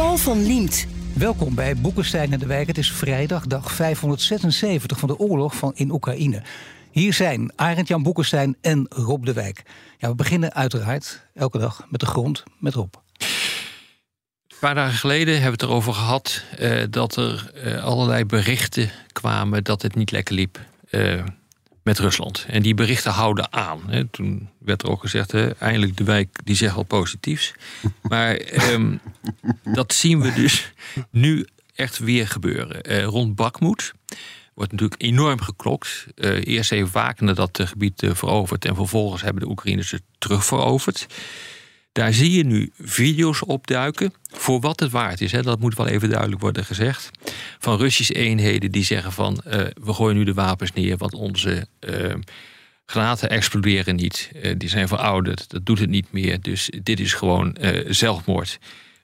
Paul van Liemt. Welkom bij Boekenstein en de Wijk. Het is vrijdag, dag 576 van de oorlog van in Oekraïne. Hier zijn Arend Jan Boekenstein en Rob de Wijk. Ja, we beginnen uiteraard elke dag met de grond met Rob. Een paar dagen geleden hebben we het erover gehad uh, dat er uh, allerlei berichten kwamen dat het niet lekker liep. Uh, met Rusland. En die berichten houden aan. Hè. Toen werd er ook gezegd, hè, eindelijk de wijk die zegt al positiefs. Maar um, dat zien we dus nu echt weer gebeuren. Uh, rond Bakmoed wordt natuurlijk enorm geklokt. Uh, eerst even wakende dat het gebied uh, veroverd... en vervolgens hebben de Oekraïners het terugveroverd. Daar zie je nu video's opduiken. Voor wat het waard is, hè, dat moet wel even duidelijk worden gezegd. Van Russische eenheden die zeggen van uh, we gooien nu de wapens neer, want onze uh, granaten exploderen niet. Uh, die zijn verouderd, dat doet het niet meer. Dus dit is gewoon zelfmoord.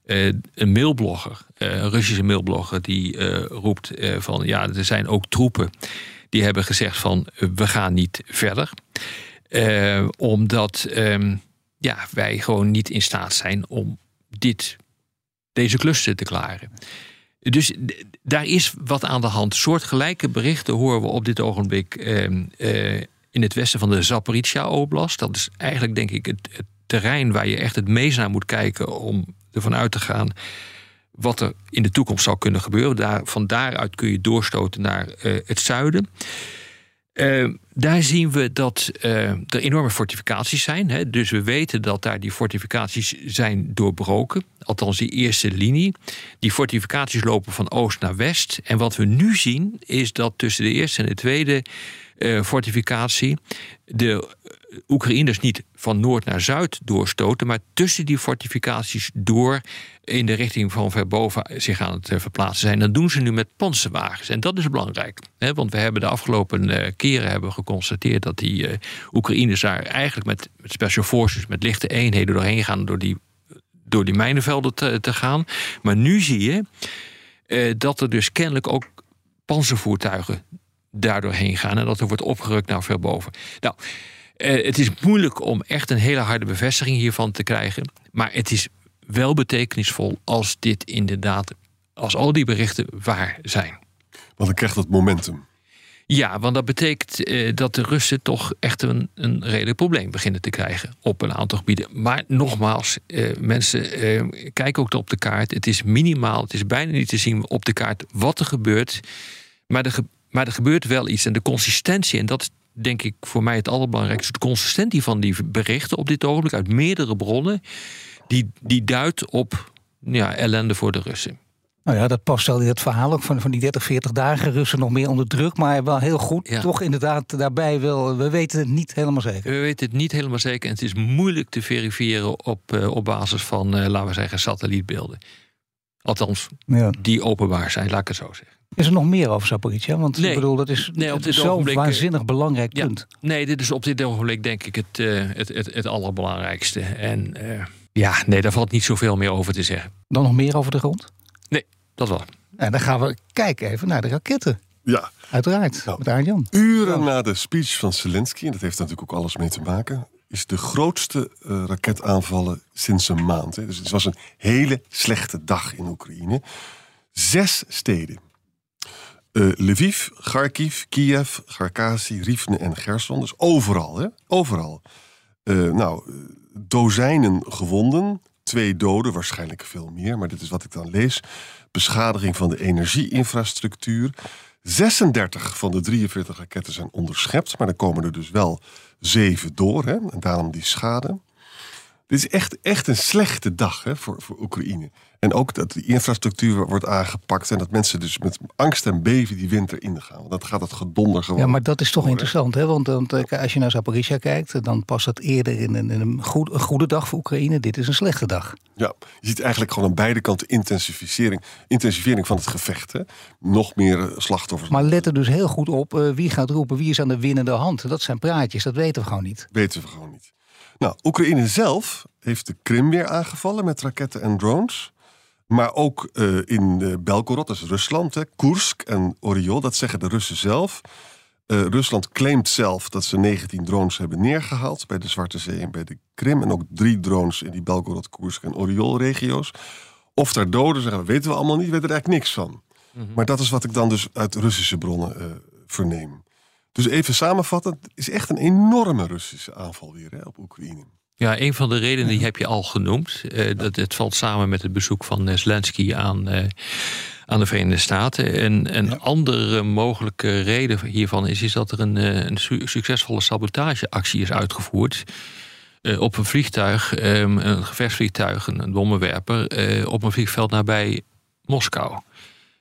een mailblogger, een Russische mailblogger, die roept van ja, er zijn ook troepen die hebben gezegd van we gaan niet verder. omdat. Um, ja, wij gewoon niet in staat zijn om dit, deze klussen te klaren. Dus daar is wat aan de hand. Soortgelijke berichten horen we op dit ogenblik eh, eh, in het westen van de Zaporizhia-oblast. Dat is eigenlijk, denk ik, het, terrein waar je echt het meest naar moet kijken om ervan uit te gaan wat er in de toekomst zou kunnen gebeuren. Daar, van daaruit kun je doorstoten naar uh, het zuiden. Uh, daar zien we dat uh, er enorme fortificaties zijn. Hè. Dus we weten dat daar die fortificaties zijn doorbroken. Althans, die eerste linie. Die fortificaties lopen van oost naar west. En wat we nu zien is dat tussen de eerste en de tweede uh, fortificatie de Oekraïners niet van noord naar zuid doorstoten, maar tussen die fortificaties door in de richting van verboven zich aan het verplaatsen zijn. Dat doen ze nu met panzerwagens. En dat is belangrijk. Hè, want we hebben de afgelopen uh, keren hebben geconstateerd dat die Oekraïners daar eigenlijk met, special forces, met lichte eenheden doorheen gaan door die, door die mijnenvelden te, te gaan. Maar nu zie je dat er dus kennelijk ook panzervoertuigen daardoor heen gaan en dat er wordt opgerukt naar verboven. Nou, uh, het is moeilijk om echt een hele harde bevestiging hiervan te krijgen. Maar het is wel betekenisvol als dit inderdaad, als al die berichten waar zijn. Want dan krijgt dat momentum. Ja, want dat betekent uh, dat de Russen toch echt een, een redelijk probleem beginnen te krijgen op een aantal gebieden. Maar nogmaals, uh, mensen, uh, kijken ook op de kaart. Het is minimaal, het is bijna niet te zien op de kaart wat er gebeurt. Maar er, maar er gebeurt wel iets. En de consistentie, en dat is denk ik voor mij het allerbelangrijkste, de consistentie van die berichten op dit ogenblik uit meerdere bronnen, die, die duidt op ja, ellende voor de Russen. Nou ja, dat past wel in het verhaal ook van, van die 30, 40 dagen. Russen nog meer onder druk, maar wel heel goed. Ja. Toch inderdaad daarbij wel, we weten het niet helemaal zeker. We weten het niet helemaal zeker en het is moeilijk te verifiëren op, uh, op basis van, uh, laten we zeggen, satellietbeelden. Althans, ja. die openbaar zijn, laat ik het zo zeggen. Is er nog meer over Zaporizhia? Want nee, ik bedoel, dat is, nee, op dit zo'n waanzinnig belangrijk ja, punt. Nee, dit is op dit ogenblik denk ik het, uh, het, het, het allerbelangrijkste. En uh, ja, nee, daar valt niet zoveel meer over te zeggen. Dan nog meer over de grond? Nee, dat wel. En dan gaan we kijken even naar de raketten. Ja. Uiteraard, nou, met Arjan. Uren ja. na de speech van Zelensky, en dat heeft natuurlijk ook alles mee te maken... is de grootste uh, raketaanvallen sinds een maand. Hè. Dus het was een hele slechte dag in Oekraïne. Zes steden. Uh, Lviv, Kharkiv, Kiev, Kharkazi, Rivne en Gerson. Dus overal, hè? Overal. Uh, nou, dozijnen gewonden. Twee doden, waarschijnlijk veel meer, maar dit is wat ik dan lees. Beschadiging van de energieinfrastructuur. 36 van de 43 raketten zijn onderschept, maar er komen er dus wel zeven door. Hè? En daarom die schade. Dit is echt, echt een slechte dag hè, voor, voor Oekraïne. En ook dat de infrastructuur wordt aangepakt. En dat mensen dus met angst en beven die winter ingaan. Want dat gaat het gedonder gewoon. Ja, maar dat is toch door, interessant, hè? Want, want eh, als je naar Zaporizhia kijkt, dan past dat eerder in een, in een, goed, een goede dag voor Oekraïne. Dit is een slechte dag. Ja, je ziet eigenlijk gewoon aan beide kanten intensificering, intensivering van het gevecht. Hè. Nog meer eh, slachtoffers. Maar let er dus heel goed op eh, wie gaat roepen, wie is aan de winnende hand. Dat zijn praatjes, dat weten we gewoon niet. weten we gewoon niet. Nou, Oekraïne zelf heeft de Krim weer aangevallen met raketten en drones. Maar ook eh, in uh, Belgorod, dat is Rusland, hè, Koersk en Oriol, dat zeggen de Russen zelf. Eh, Rusland claimt zelf dat ze 19 drones hebben neergehaald bij de Zwarte Zee en bij de Krim. En ook drie drones in die Belgorod, Koersk en Oriol-regio's. Of daar doden zijn, dat weten we allemaal niet, we weten er eigenlijk niks van. Maar dat is wat ik dan dus uit Russische bronnen eh, verneem. Dus even samenvatten, het is echt een enorme Russische aanval weer hè, op Oekraïne. Ja, een van de redenen die heb je al genoemd. Eh, dat het valt samen met het bezoek van Zelensky aan, eh, aan de Verenigde Staten. En een andere mogelijke reden hiervan is, is dat er een, eh, een su- succesvolle sabotageactie is uitgevoerd. op een vliegtuig, ehm, een gevechtsvliegtuig, een, een bommenwerper, op een vliegveld nabij Moskou.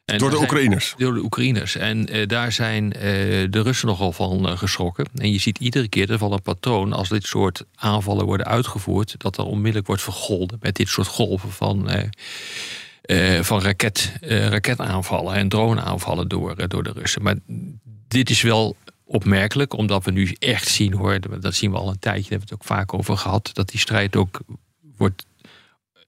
En Door de er zijn- Oekraïners. door de Oekraïners. En eh, daar zijn eh, de Russen nogal van eh, geschrokken. En je ziet iedere keer er van een patroon als dit soort aanvallen worden uitgevoerd, dat er onmiddellijk wordt vergolden met dit soort golven van, van raket, raketaanvallen en droneaanvallen door, door de Russen. Maar dit is wel opmerkelijk, omdat we nu echt zien hoor, dat zien we al een tijdje, daar hebben we het ook vaak over gehad, dat die strijd ook wordt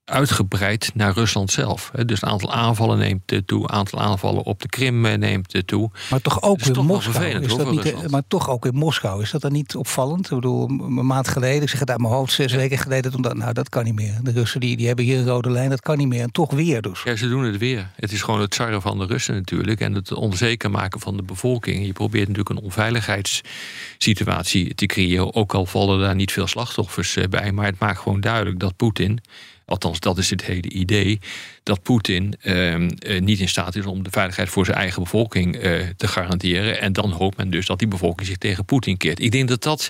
uitgebreid naar Rusland zelf. Dus het aantal aanvallen neemt eh, toe, het aantal aanvallen op de Krim eh, neemt eh, toe. Maar toch ook is in Moskou. is dat niet, maar toch ook in Moskou. Is dat dan niet opvallend? Ik bedoel, een maand geleden, ik zeg het uit mijn hoofd, zes weken geleden, toen dat, nou dat kan niet meer. De Russen die, die hebben hier een rode lijn, dat kan niet meer. En toch weer dus. Ja, ze doen het weer. Het is gewoon het zarren van de Russen natuurlijk. En het onzeker maken van de bevolking. Je probeert natuurlijk een onveiligheidssituatie te creëren. Ook al vallen daar niet veel slachtoffers bij. Maar het maakt gewoon duidelijk dat Poetin... Althans, dat is het hele idee. Dat Poetin ehm, eh, niet in staat is om de veiligheid voor zijn eigen bevolking eh, te garanderen. En dan hoopt men dus dat die bevolking zich tegen Poetin keert. Ik denk dat dat,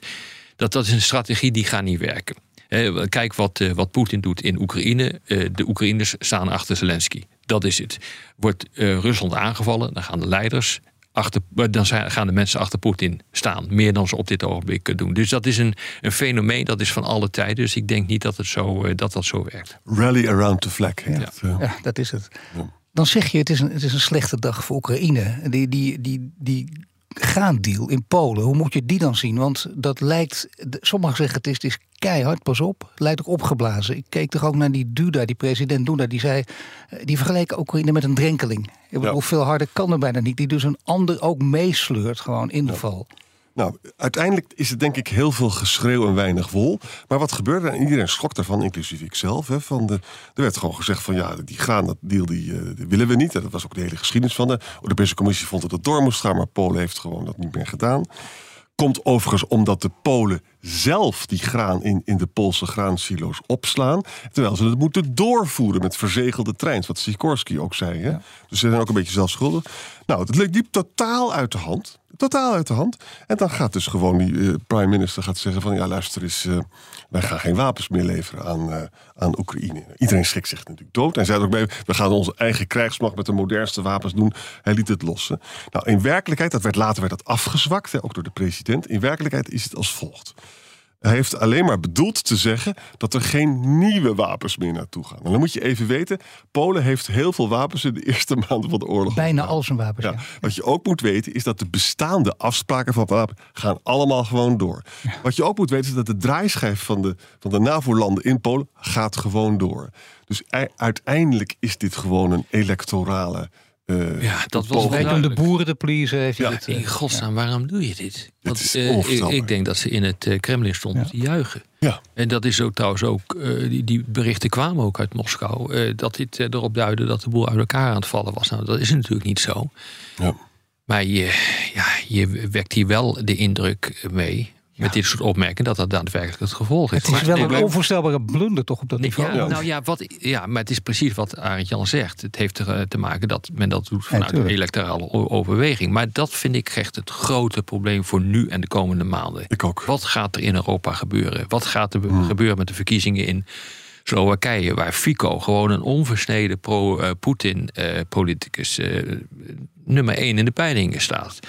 dat, dat is een strategie die gaat niet werken. Kijk wat, eh, wat Poetin doet in Oekraïne. Eh, de Oekraïners staan achter Zelensky. Dat is het. Wordt eh, Rusland aangevallen, dan gaan de leiders achter, eh, dan zijn, gaan de mensen achter Poetin staan. Meer dan ze op dit ogenblik eh, doen. Dus dat is een, een fenomeen, dat is van alle tijden. Dus ik denk niet dat het zo, eh, dat, dat zo werkt. Rally around the flag. heet het, eh. Ja, dat is het. Dan zeg je, het is een, het is een slechte dag voor Oekraïne. Die, die, die, die graandeal in Polen, hoe moet je die dan zien? Want dat lijkt, sommigen zeggen het is, het is keihard, pas op. Het lijkt ook opgeblazen. Ik keek toch ook naar die Duda, die president Duda, die zei, eh, die vergeleken Oekraïne met een drenkeling. Ja. veel harder kan er bijna niet. Die dus een ander ook meesleurt gewoon in de val. Nou, uiteindelijk is het denk ik heel veel geschreeuw en weinig wol. Maar wat gebeurde? En iedereen schrok daarvan, inclusief ikzelf. Hè, van de, er werd gewoon gezegd van ja, die graan, dat deal die, eh, willen we niet. En dat was ook de hele geschiedenis van de Europese Commissie vond dat het door moest gaan. Maar Polen heeft gewoon dat niet meer gedaan. Komt overigens omdat de Polen zelf die graan in, in de Poolse graansilo's opslaan. Terwijl ze het moeten doorvoeren met verzegelde treins. Wat Sikorski ook zei. Hè? Dus ze zijn ook een beetje zelfschuldig. Nou, het liep totaal uit de hand. Totaal uit de hand. En dan gaat dus gewoon die eh, prime minister gaat zeggen van... ja, luister eens, eh, wij gaan geen wapens meer leveren aan, eh, aan Oekraïne. Iedereen schrikt zich natuurlijk dood. En zei ook bij, we gaan onze eigen krijgsmacht met de modernste wapens doen. Hij liet het lossen. Nou, in werkelijkheid, dat werd, later werd dat afgezwakt, hè, ook door de president. In werkelijkheid is het als volgt. Hij heeft alleen maar bedoeld te zeggen dat er geen nieuwe wapens meer naartoe gaan. En dan moet je even weten, Polen heeft heel veel wapens in de eerste maanden van de oorlog. Bijna al zijn wapens. Ja. Ja. Wat je ook moet weten is dat de bestaande afspraken van wapen gaan allemaal gewoon door. Wat je ook moet weten is dat de draaischijf van de, van de NAVO-landen in Polen gaat gewoon door. Dus ei- uiteindelijk is dit gewoon een electorale. Eh, Ja, dat was. Wij doen de boeren te pleasen. Heeft Ja. eh, In godsnaam, waarom doe je dit? Want, eh, ik, denk dat ze in het eh, Kremlin stonden Ja. te juichen. Ja, En dat is ook trouwens ook, eh, die, die berichten kwamen ook uit Moskou, eh, dat dit erop duidde dat de boel uit elkaar aan het vallen was. Nou, dat is natuurlijk niet zo. ja. Maar je, ja, je wekt hier wel de indruk mee met dit soort opmerkingen dat dat daadwerkelijk het gevolg is. Het is wel een onvoorstelbare blunder toch op dat niveau. ja, Nou ja, wat, ja, maar het is precies wat Arend Jan zegt. Het heeft er te maken dat men dat doet vanuit een electorale overweging. Maar dat vind ik echt het grote probleem voor nu en de komende maanden. Ik ook. Wat gaat er in Europa gebeuren? Wat gaat er gebeuren met de verkiezingen in Slowakije, waar Fico gewoon een onversneden pro-Poetin-politicus nummer één in de peilingen staat?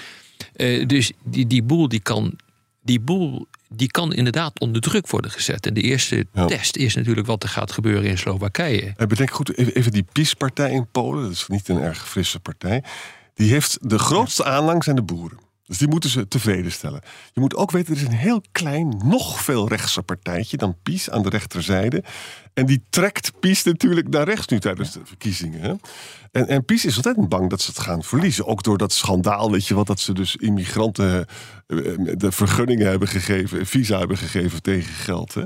Eh, dus die, die boel die kan, die boel die kan inderdaad onder druk worden gezet. En de eerste Ja. test is natuurlijk wat er gaat gebeuren in Slowakije. En bedenk goed, even, even die PiS-partij in Polen, dat is niet een erg frisse partij. Die heeft de grootste aanhang zijn de boeren. Dus die moeten ze tevreden stellen. Je moet ook weten, er is een heel klein, nog veel rechtser partijtje dan PiS aan de rechterzijde. En die trekt PiS natuurlijk naar rechts nu tijdens de verkiezingen. Hè? En, en PiS is altijd bang dat ze het gaan verliezen. Ook door dat schandaal, weet je wat, dat ze dus immigranten eh, de vergunningen hebben gegeven, visa hebben gegeven tegen geld. Hè?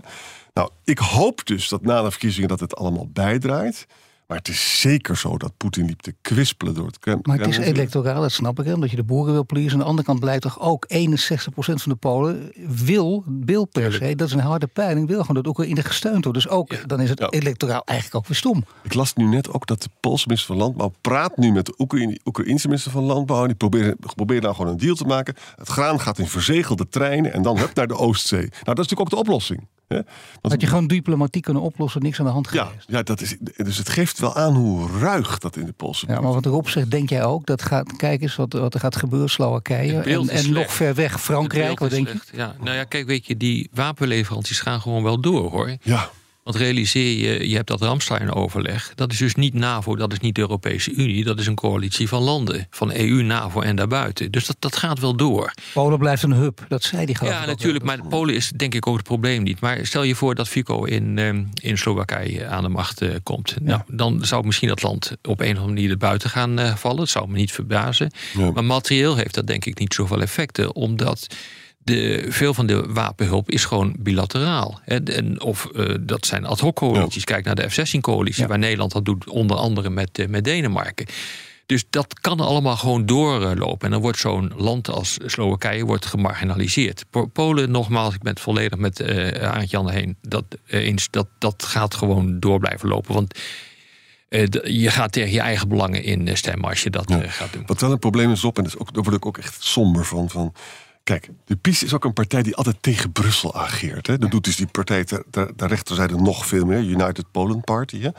Nou, ik hoop dus dat na de verkiezingen dat het allemaal bijdraait. Maar het is zeker zo dat Poetin liep te kwispelen door het Krem. Maar het is Kremlin. electoraal, dat snap ik. Hè, omdat je de boeren wil pleasen. Aan de andere kant blijkt toch ook 61% van de Polen wil, wil per se, dat is een harde peiling, wil gewoon dat Oekraïne gesteund wordt. Dus ook, dan is het Ja. electoraal eigenlijk ook weer stom. Ik las nu net ook dat de Poolse minister van Landbouw praat nu met de Oekraïne, Oekraïnse minister van Landbouw. En die proberen, proberen nou gewoon een deal te maken. Het graan gaat in verzegelde treinen en dan hup naar de Oostzee. Nou, dat is natuurlijk ook de oplossing. Dat je gewoon diplomatiek kunnen oplossen, niks aan de hand ja, geweest. ja, dat is, dus het geeft wel aan hoe ruig dat in de Poolse Ja, maar wat Rob zegt, denk jij ook, dat gaat, kijk eens wat, wat er gaat gebeuren, Slowakije. En, nog ver weg, Frankrijk, wat denk je? Ja, nou ja, kijk, weet je, die wapenleveranties gaan gewoon wel door hoor. Ja, Want realiseer je, je hebt dat Ramstein-overleg. Dat is dus niet NAVO, dat is niet de Europese Unie. Dat is een coalitie van landen. Van EU, NAVO en daarbuiten. Dus dat, dat gaat wel door. Polen blijft een hub, dat zei die Ja, natuurlijk. Maar Polen is denk ik ook het probleem niet. Maar stel je voor dat Fico in, ehm, in Slowakije aan de macht eh, komt. Nou, dan zou misschien dat land op een of andere manier er buiten gaan eh, vallen. Dat zou me niet verbazen. Ja. Maar materieel heeft dat denk ik niet zoveel effecten. Omdat de, veel van de wapenhulp is gewoon bilateraal. Hè. En, of eh, dat zijn ad hoc coalities. Kijk naar de F-16-coalitie, Ja. waar Nederland dat doet, onder andere met, eh, met Denemarken. Dus dat kan allemaal gewoon doorlopen. En dan wordt zo'n land als Slowakije wordt gemarginaliseerd. Po- Polen, nogmaals, ik ben het volledig met eh Arend Jan heen dat, eh, eens. Dat, dat gaat gewoon door blijven lopen. Want eh, je gaat tegen je eigen belangen in eh, stemmen als je dat Ja. eh, gaat doen. Wat wel een probleem is op, en dat is ook, daar word ik ook echt somber van. van kijk, de PiS is ook een partij die altijd tegen Brussel ageert. Hè. Dat doet dus die partij ter, ter, ter rechterzijde nog veel meer, United Poland Party. Hè.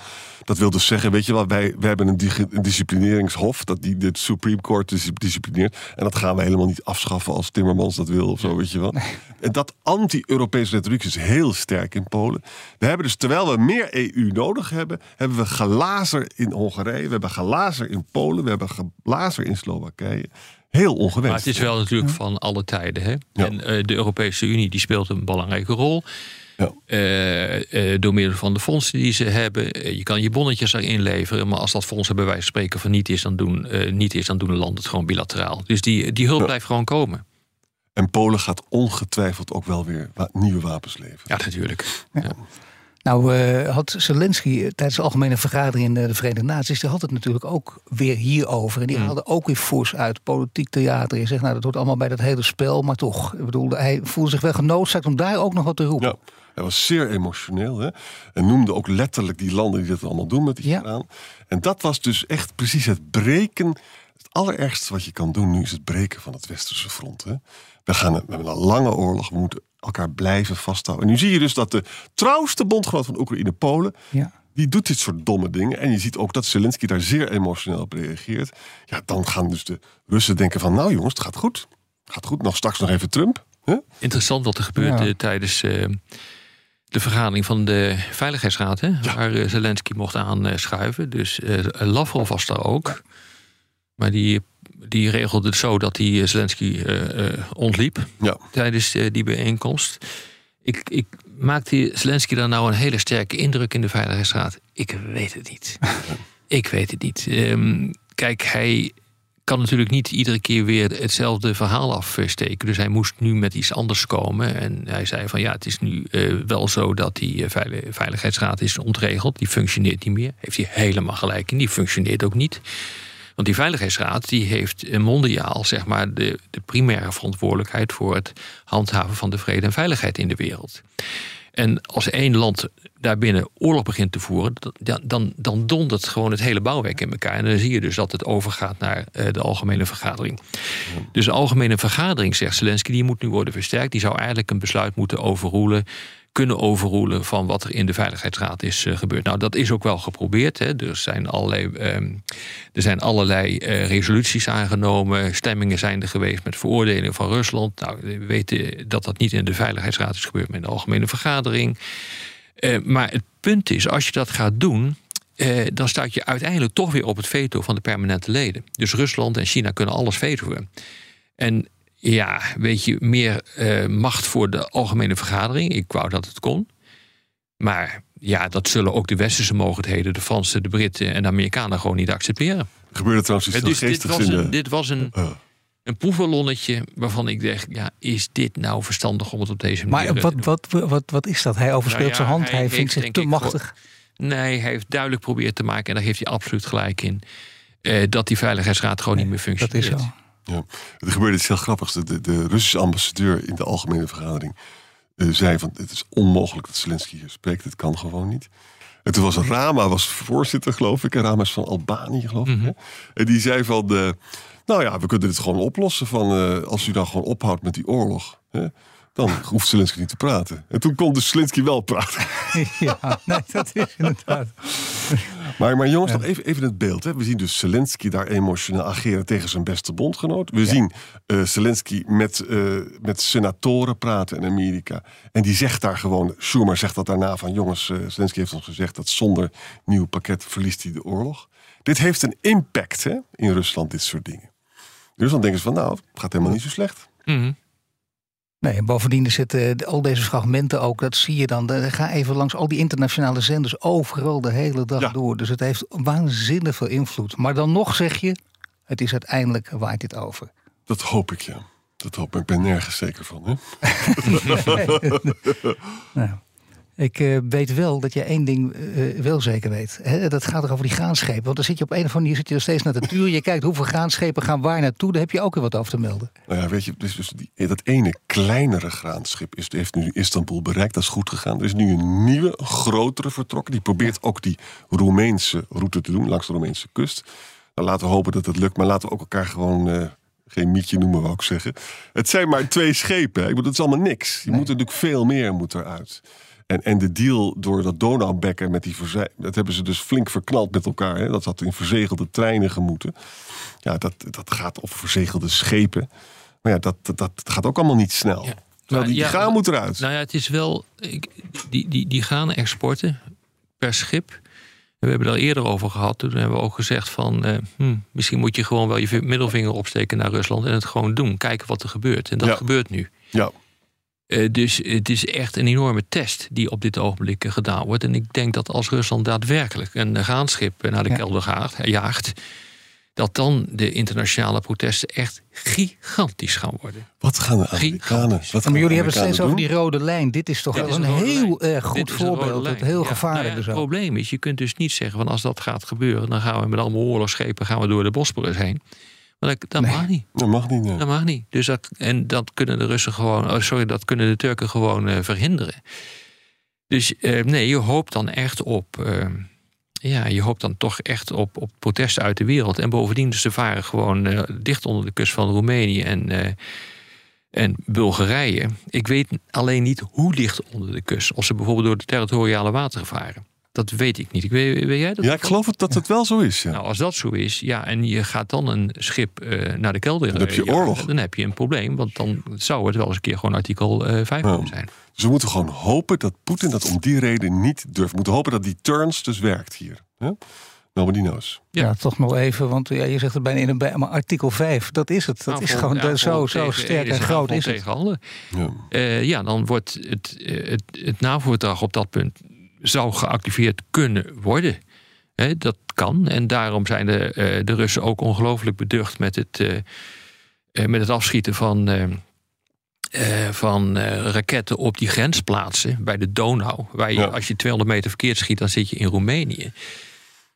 Dat wil dus zeggen, weet je wel, wij, wij hebben een, disciplineringshof... dat die de Supreme Court dis- disciplineert. En dat gaan we helemaal niet afschaffen als Timmermans dat wil of zo, weet je wel. En dat anti-Europese retoriek is heel sterk in Polen. We hebben dus, terwijl we meer EU nodig hebben... hebben we gelazer in Hongarije, we hebben gelazer in Polen... we hebben gelazer in Slowakije. Heel ongewenst. Maar het is wel natuurlijk van alle tijden. Hè? Ja. En eh, de Europese Unie die speelt een belangrijke rol. Ja. Eh, eh, door middel van de fondsen die ze hebben. Je kan je bonnetjes erin leveren. Maar als dat fonds bij wijze van spreken van niet is, dan doen, eh, niet is, dan doen de landen het gewoon bilateraal. Dus die, die hulp Ja. blijft gewoon komen. En Polen gaat ongetwijfeld ook wel weer wa- nieuwe wapens leveren. Ja, natuurlijk. Ja. Nou uh, had Zelensky eh, tijdens de algemene vergadering in de Verenigde Naties... die had het natuurlijk ook weer hierover. En die Mm. haalde ook weer fors uit politiek theater. Je zegt, nou, dat hoort allemaal bij dat hele spel. Maar toch, ik bedoel, hij voelde zich wel genoodzaakt om daar ook nog wat te roepen. Ja, hij was zeer emotioneel. Hè? En noemde ook letterlijk die landen die dat allemaal doen met die Ja. En dat was dus echt precies het breken. Het allerergste wat je kan doen nu is het breken van het westerse front. Hè? We, gaan, we hebben een lange oorlog. We moeten elkaar blijven vasthouden. En nu zie je dus dat de trouwste bondgenoot van Oekraïne, Polen... Ja. die doet dit soort domme dingen. En je ziet ook dat Zelensky daar zeer emotioneel op reageert. Ja, dan gaan dus de Russen denken van... nou jongens, het gaat goed. Het gaat goed. Nog straks nog even Trump. Hè? Interessant wat er gebeurde Ja. tijdens eh, de vergadering van de Veiligheidsraad. Hè, Waar eh, Zelensky mocht aanschuiven. Dus eh, Lavrov was daar ook. Maar die, die regelde het zo dat hij Zelensky eh, eh, ontliep Ja. tijdens eh, die bijeenkomst. Ik, ik maakte Zelensky daar nou een hele sterke indruk in de Veiligheidsraad? Ik weet het niet. ik weet het niet. Ehm, kijk, hij kan natuurlijk niet iedere keer weer hetzelfde verhaal afsteken. Dus hij moest nu met iets anders komen. En hij zei van ja, het is nu eh, wel zo dat die eh, veili- veiligheidsraad is ontregeld. Die functioneert niet meer. Heeft hij helemaal gelijk in. Die functioneert ook niet. Want die Veiligheidsraad die heeft mondiaal zeg maar, de, de primaire verantwoordelijkheid voor het handhaven van de vrede en veiligheid in de wereld. En als één land daarbinnen oorlog begint te voeren, dan, dan, dan dondert gewoon het hele bouwwerk in elkaar. En dan zie je dus dat het overgaat naar eh, de algemene vergadering. Dus de algemene vergadering, zegt Zelensky, die moet nu worden versterkt. Die zou eigenlijk een besluit moeten overroelen kunnen overroelen van wat er in de Veiligheidsraad is uh, gebeurd. Nou, dat is ook wel geprobeerd. Hè. Er zijn allerlei, um, er zijn allerlei uh, resoluties aangenomen. Stemmingen zijn er geweest met veroordelingen van Rusland. Nou, we weten dat dat niet in de Veiligheidsraad is gebeurd, maar in de algemene vergadering. Uh, maar het punt is, als je dat gaat doen. dan staat je uiteindelijk toch weer op het veto van de permanente leden. Dus Rusland en China kunnen alles vetoen. En ja, weet je, meer uh, macht voor de algemene vergadering. Ik wou dat het kon. Maar ja, dat zullen ook de westerse mogendheden, de Fransen, de Britten en de Amerikanen gewoon niet accepteren. Gebeurde trouwens iets dus dit was, een, dit was een, uh. een proefballonnetje waarvan ik dacht, ja, is dit nou verstandig om het op deze manier maar wat, wat, wat, wat is dat? Hij overspeelt nou ja, zijn hand, hij, hij vindt zich te machtig. nee, hij heeft duidelijk proberen te maken, en daar heeft hij absoluut gelijk in, uh, dat die Veiligheidsraad gewoon nee, niet meer functioneert. Dat is zo. Ja. Er gebeurde iets heel grappigs. De, de Russische ambassadeur in de algemene vergadering uh, zei van het is onmogelijk dat Zelensky hier spreekt. Het kan gewoon niet. En toen was Rama was voorzitter, geloof ik. En Rama is van Albanië, geloof ik. Mm -hmm. En die zei van, nou ja, we kunnen dit gewoon oplossen. Van, uh, als u dan gewoon ophoudt met die oorlog. Hè, dan hoeft Zelensky niet te praten. En toen kon dus Zelensky wel praten. Ja, nee, dat is inderdaad. Maar, maar jongens, nog even, even het beeld. Hè. We zien dus Zelensky daar emotioneel ageren tegen zijn beste bondgenoot. We zien uh, Zelensky met, uh, met senatoren praten in Amerika. En die zegt daar gewoon, Schumer zegt dat daarna van... jongens, uh, Zelensky heeft ons gezegd dat zonder nieuw pakket verliest hij de oorlog. Dit heeft een impact hè, in Rusland, dit soort dingen. Dus dan denken ze van, nou, het gaat helemaal niet zo slecht. Mm -hmm. Nee, en bovendien zitten al deze fragmenten ook, dat zie je dan. Ga even langs al die internationale zenders overal de hele dag Ja. door. Dus het heeft waanzinnig veel invloed. Maar dan nog zeg je, het is uiteindelijk waait dit over. Dat hoop ik, ja. Dat hoop ik. Ik ben nergens zeker van. Hè? Nou, ik eh, weet wel dat je één ding eh, wel zeker weet. Dat gaat er over die graanschepen. Want dan zit je op een of andere manier zit je er steeds naar de tuur. Je kijkt hoeveel graanschepen gaan waar naartoe. Daar heb je ook weer wat over te melden. Nou ja, weet je, dus, dus die, dat ene kleinere graanschip is, heeft nu Istanbul bereikt. Dat is goed gegaan. Er is nu een nieuwe, grotere vertrokken. Die probeert ook die Roemeense route te doen, langs de Roemeense kust. Nou, laten we hopen dat het lukt. Maar laten we ook elkaar gewoon... eh, geen mietje noemen, wou ik zeggen. Het zijn maar twee schepen. hè. Ik bedoel, het is allemaal niks. Je moet er natuurlijk veel meer moet eruit. En, en de deal door dat Donaubekken met die verze- dat hebben ze dus flink verknald met elkaar. Hè? Dat had in verzegelde treinen gemoeten. Ja, dat, dat gaat op verzegelde schepen. Maar ja, dat, dat, dat gaat ook allemaal niet snel. Ja. Terwijl die, Ja, gaan moet eruit. Nou ja, het is wel. ik- Die, die, die gaan exporten per schip. We hebben het al eerder over gehad. Toen hebben we ook gezegd van. eh, hm, misschien moet je gewoon wel je middelvinger opsteken naar Rusland. En het gewoon doen. Kijken wat er gebeurt. En dat Ja. gebeurt nu. ja. Eh, dus het is echt een enorme test die op dit ogenblik eh, gedaan wordt. En ik denk dat als Rusland daadwerkelijk een graanschip eh, naar de Ja. kelder gaat, jaagt. Dat dan de internationale protesten echt gigantisch gaan worden. Wat gaan de Amerikanen? Wat gaan Maar jullie hebben het steeds over die rode lijn. Dit is toch Dit wel is een, heel lijn. erg goed voorbeeld. Het heel Ja, gevaarlijk nou ja, Het probleem is, je kunt dus niet zeggen van als dat gaat gebeuren, dan gaan we met allemaal oorlogsschepen gaan we door de Bosporus heen. Maar dat, dat Nee. mag niet. Dat mag niet. nee. Dat mag niet. Dus dat, en dat kunnen de Russen gewoon, oh, sorry, dat kunnen de Turken gewoon eh, verhinderen. Dus eh, nee, je hoopt dan echt op. eh, ja, je hoopt dan toch echt op, op protesten uit de wereld. En bovendien, dus ze varen gewoon eh, dicht onder de kust van Roemenië en, eh, en Bulgarije. Ik weet alleen niet hoe dicht onder de kust. Of ze bijvoorbeeld door de territoriale wateren varen. Dat weet ik niet. Ik weet, weet jij dat? Ja, ik geloof het, dat het wel zo is. Ja. Nou, als dat zo is, ja, en je gaat dan een schip eh, naar de kelder. Dan heb je eh, oorlog. Dan heb je een probleem, want dan zou het wel eens een keer gewoon artikel eh 5 Ja. kunnen zijn. Dus we moeten gewoon hopen dat Poetin dat om die reden niet durft. We moeten hopen dat die turns dus werkt hier. Hè? Nobody knows. Ja. Ja. toch nog even, want ja, je zegt het bijna in een bij, maar artikel 5, dat is het. Dat Nou, is gewoon ja, de- zo, zo tegen- sterk en groot is het. tegen handen. Ja. Eh, ja, dan wordt het, het, het NAVO-verdrag op dat punt zou geactiveerd kunnen worden. Dat kan. En daarom zijn de, eh, de Russen ook ongelooflijk beducht met het, eh, eh, met het afschieten van, van raketten op die grensplaatsen bij de Donau. Waar je, Ja. als je 200 meter verkeerd schiet, dan zit je in Roemenië.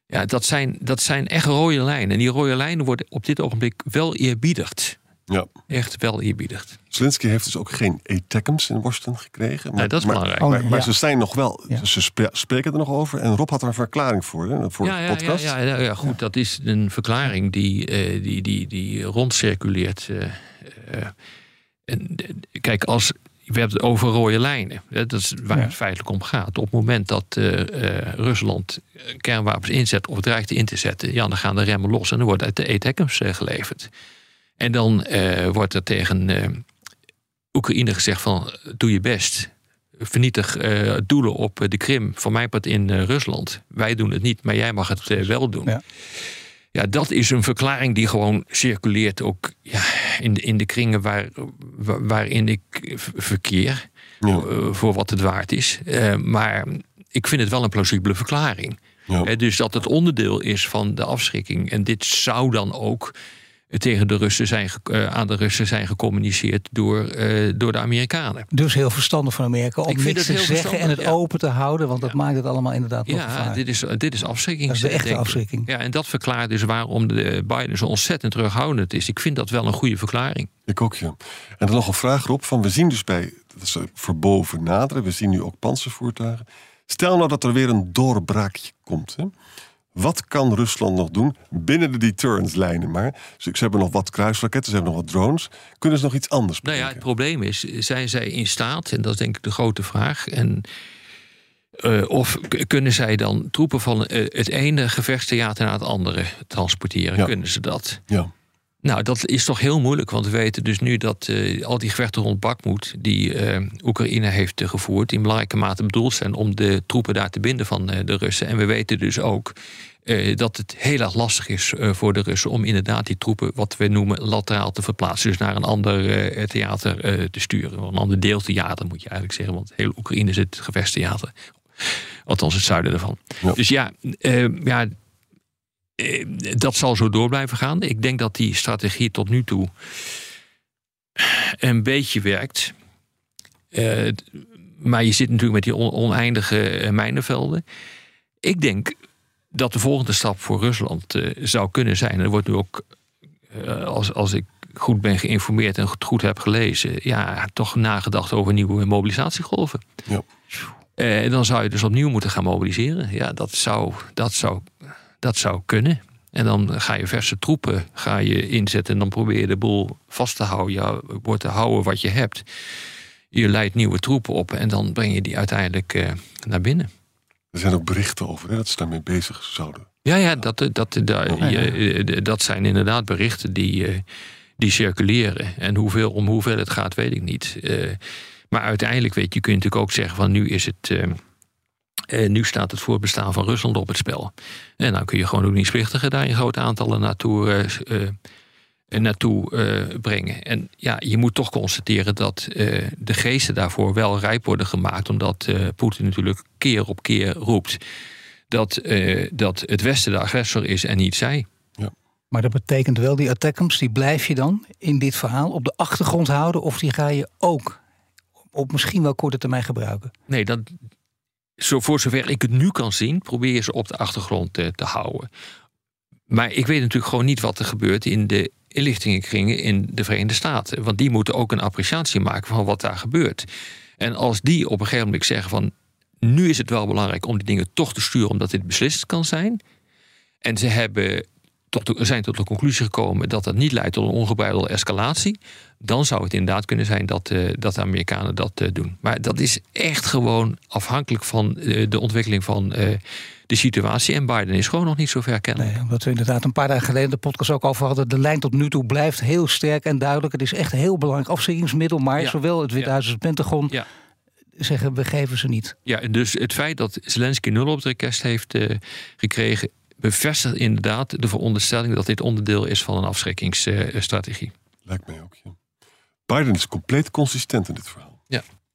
Ja, dat zijn, dat zijn echt rode lijnen. En die rode lijnen worden op dit ogenblik wel eerbiedigd. Ja. Echt wel eerbiedigd. Zelensky heeft dus ook geen ATACMS in Washington gekregen. Maar, Nee, dat is maar, belangrijk. Oh, Maar, maar ja. ze zijn nog wel, Ja. ze spreken er nog over. En Rob had er een verklaring voor, hè, voor ja, de podcast. Ja, ja, ja, goed, dat is een verklaring die, eh, die, die, die rondcirculeert. eh, eh, en, kijk, als, we hebben het over rode lijnen. Hè, Dat is waar Ja. het feitelijk om gaat. Op het moment dat eh, eh, Rusland kernwapens inzet of dreigt in te zetten... Ja, dan gaan de remmen los en dan wordt uit de eh, geleverd. En dan eh, wordt er tegen eh, Oekraïne gezegd van... doe je best, vernietig eh, doelen op de Krim, van mijn part in eh, Rusland. Wij doen het niet, maar jij mag het wel doen. Ja. Ja. dat is een verklaring die gewoon circuleert ook ja, in, de, in de kringen waar, wa- waarin ik verkeer. Ja. voor wat het waard is. Eh, maar ik vind het wel een plausibele verklaring. Ja. Dus dat het onderdeel is van de afschrikking. En dit zou dan ook tegen de Russen zijn, eh, aan de Russen zijn gecommuniceerd door, eh, door de Amerikanen. Dus heel verstandig van Amerika om Ik vind niks het te zeggen en het ja. open te houden. Want dat maakt het allemaal inderdaad nog Ja, dit is, dit is afschrikking. Dat is de echte afschrikking. Ja, en dat verklaart dus waarom de Biden zo ontzettend terughoudend is. Ik vind dat wel een goede verklaring. Ik ook, ja. En dan nog een vraag, Rob. Van, we zien dus bij, dat is verboven naderen, we zien nu ook panzervoertuigen. Stel nou dat er weer een doorbraakje komt. Hè? Wat kan Rusland nog doen binnen de deterrence-lijnen? Maar ze, ze hebben nog wat kruisraketten, ze hebben nog wat drones. Kunnen ze nog iets anders Nou ja, het bedenken? probleem is, zijn zij in staat, en dat is denk ik de grote vraag. En, eh, of kunnen zij dan troepen van eh, het ene gevechtstheater naar het andere transporteren? Ja. Kunnen ze dat? Ja, Nou, dat is toch heel moeilijk, want we weten dus nu dat eh, al die gevechten rond Bakmoed, die Oekraïne heeft gevoerd, in belangrijke mate bedoeld zijn om de troepen daar te binden van de Russen. En we weten dus ook eh, dat het heel erg lastig is eh, voor de Russen om inderdaad die troepen, wat we noemen, lateraal te verplaatsen. Dus naar een ander eh, theater te sturen. Een ander deeltheater moet je eigenlijk zeggen, want heel Oekraïne is het gevechtstheater. Althans, het zuiden ervan. Ja. Dus ja, ja dat zal zo door blijven gaan. Ik denk dat die strategie tot nu toe een beetje werkt. Maar je zit natuurlijk met die on- oneindige mijnenvelden. Ik denk dat de volgende stap voor Rusland eh, zou kunnen zijn. En er wordt nu ook, eh, als, als ik goed ben geïnformeerd en het goed heb gelezen, ja, toch nagedacht over nieuwe mobilisatiegolven. Ja. En dan zou je dus opnieuw moeten gaan mobiliseren. Ja, dat zou, dat zou, dat zou kunnen. En dan ga je verse troepen ga je inzetten. En dan probeer je de boel vast te houden. Ja, wordt te houden wat je hebt. Je leidt nieuwe troepen op. En dan breng je die uiteindelijk naar binnen. Er zijn ook berichten over hè, dat ze daarmee bezig zouden. Ja, ja, dat, dat, daar- je- eh, dat zijn inderdaad berichten die, eh, die circuleren. En hoeveel, om hoeveel het gaat, weet ik niet. Eh, maar uiteindelijk weet je, kun je natuurlijk ook zeggen van nu is het. eh, eh, nu staat het voorbestaan van Rusland op het spel. En dan kun je gewoon ook niet splichtigen daar in grote aantallen naartoe, eh, eh, eh, naartoe eh, brengen. En ja, je moet toch constateren dat eh, de geesten daarvoor wel rijp worden gemaakt. Omdat eh, Poetin natuurlijk keer op keer roept dat, eh, dat het Westen de agressor is en niet zij. Maar dat betekent wel, die attackums, die blijf je dan in dit verhaal op de achtergrond houden. Of die ga je ook op misschien wel korte termijn gebruiken. Nee, dat, zo, voor zover ik het nu kan zien, probeer je ze op de achtergrond eh, te houden. Maar ik weet natuurlijk gewoon niet wat er gebeurt in de inlichtingenkringen in de Verenigde Staten. Want die moeten ook een appreciatie maken van wat daar gebeurt. En als die op een gegeven moment zeggen van... nu is het wel belangrijk om die dingen toch te sturen... omdat dit beslist kan zijn. En ze hebben tot de- zijn tot de conclusie gekomen dat dat niet leidt tot een ongebreidelde escalatie. Dan zou het inderdaad kunnen zijn dat, eh, dat de Amerikanen dat eh, doen. Maar dat is echt gewoon afhankelijk van eh, de ontwikkeling van de situatie. En Biden is gewoon nog niet zo ver kennelijk. Nee, omdat we inderdaad een paar dagen geleden de podcast ook over hadden. De lijn tot nu toe blijft heel sterk en duidelijk. Het is echt heel belangrijk afschrikkingsmiddel. Maar Ja. zowel het Witte Huis als het Pentagon Ja. zeggen we geven ze niet. Ja, en dus het feit dat Zelensky nul op het request heeft gekregen, bevestigt inderdaad de veronderstelling dat dit onderdeel is van een afschrikkingsstrategie. Lijkt mij ook. Ja. Biden is compleet consistent in dit verhaal.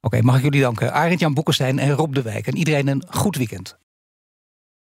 Oké, mag ik jullie danken. Arend Jan Boekenstein en Rob de Wijk. En iedereen een goed weekend.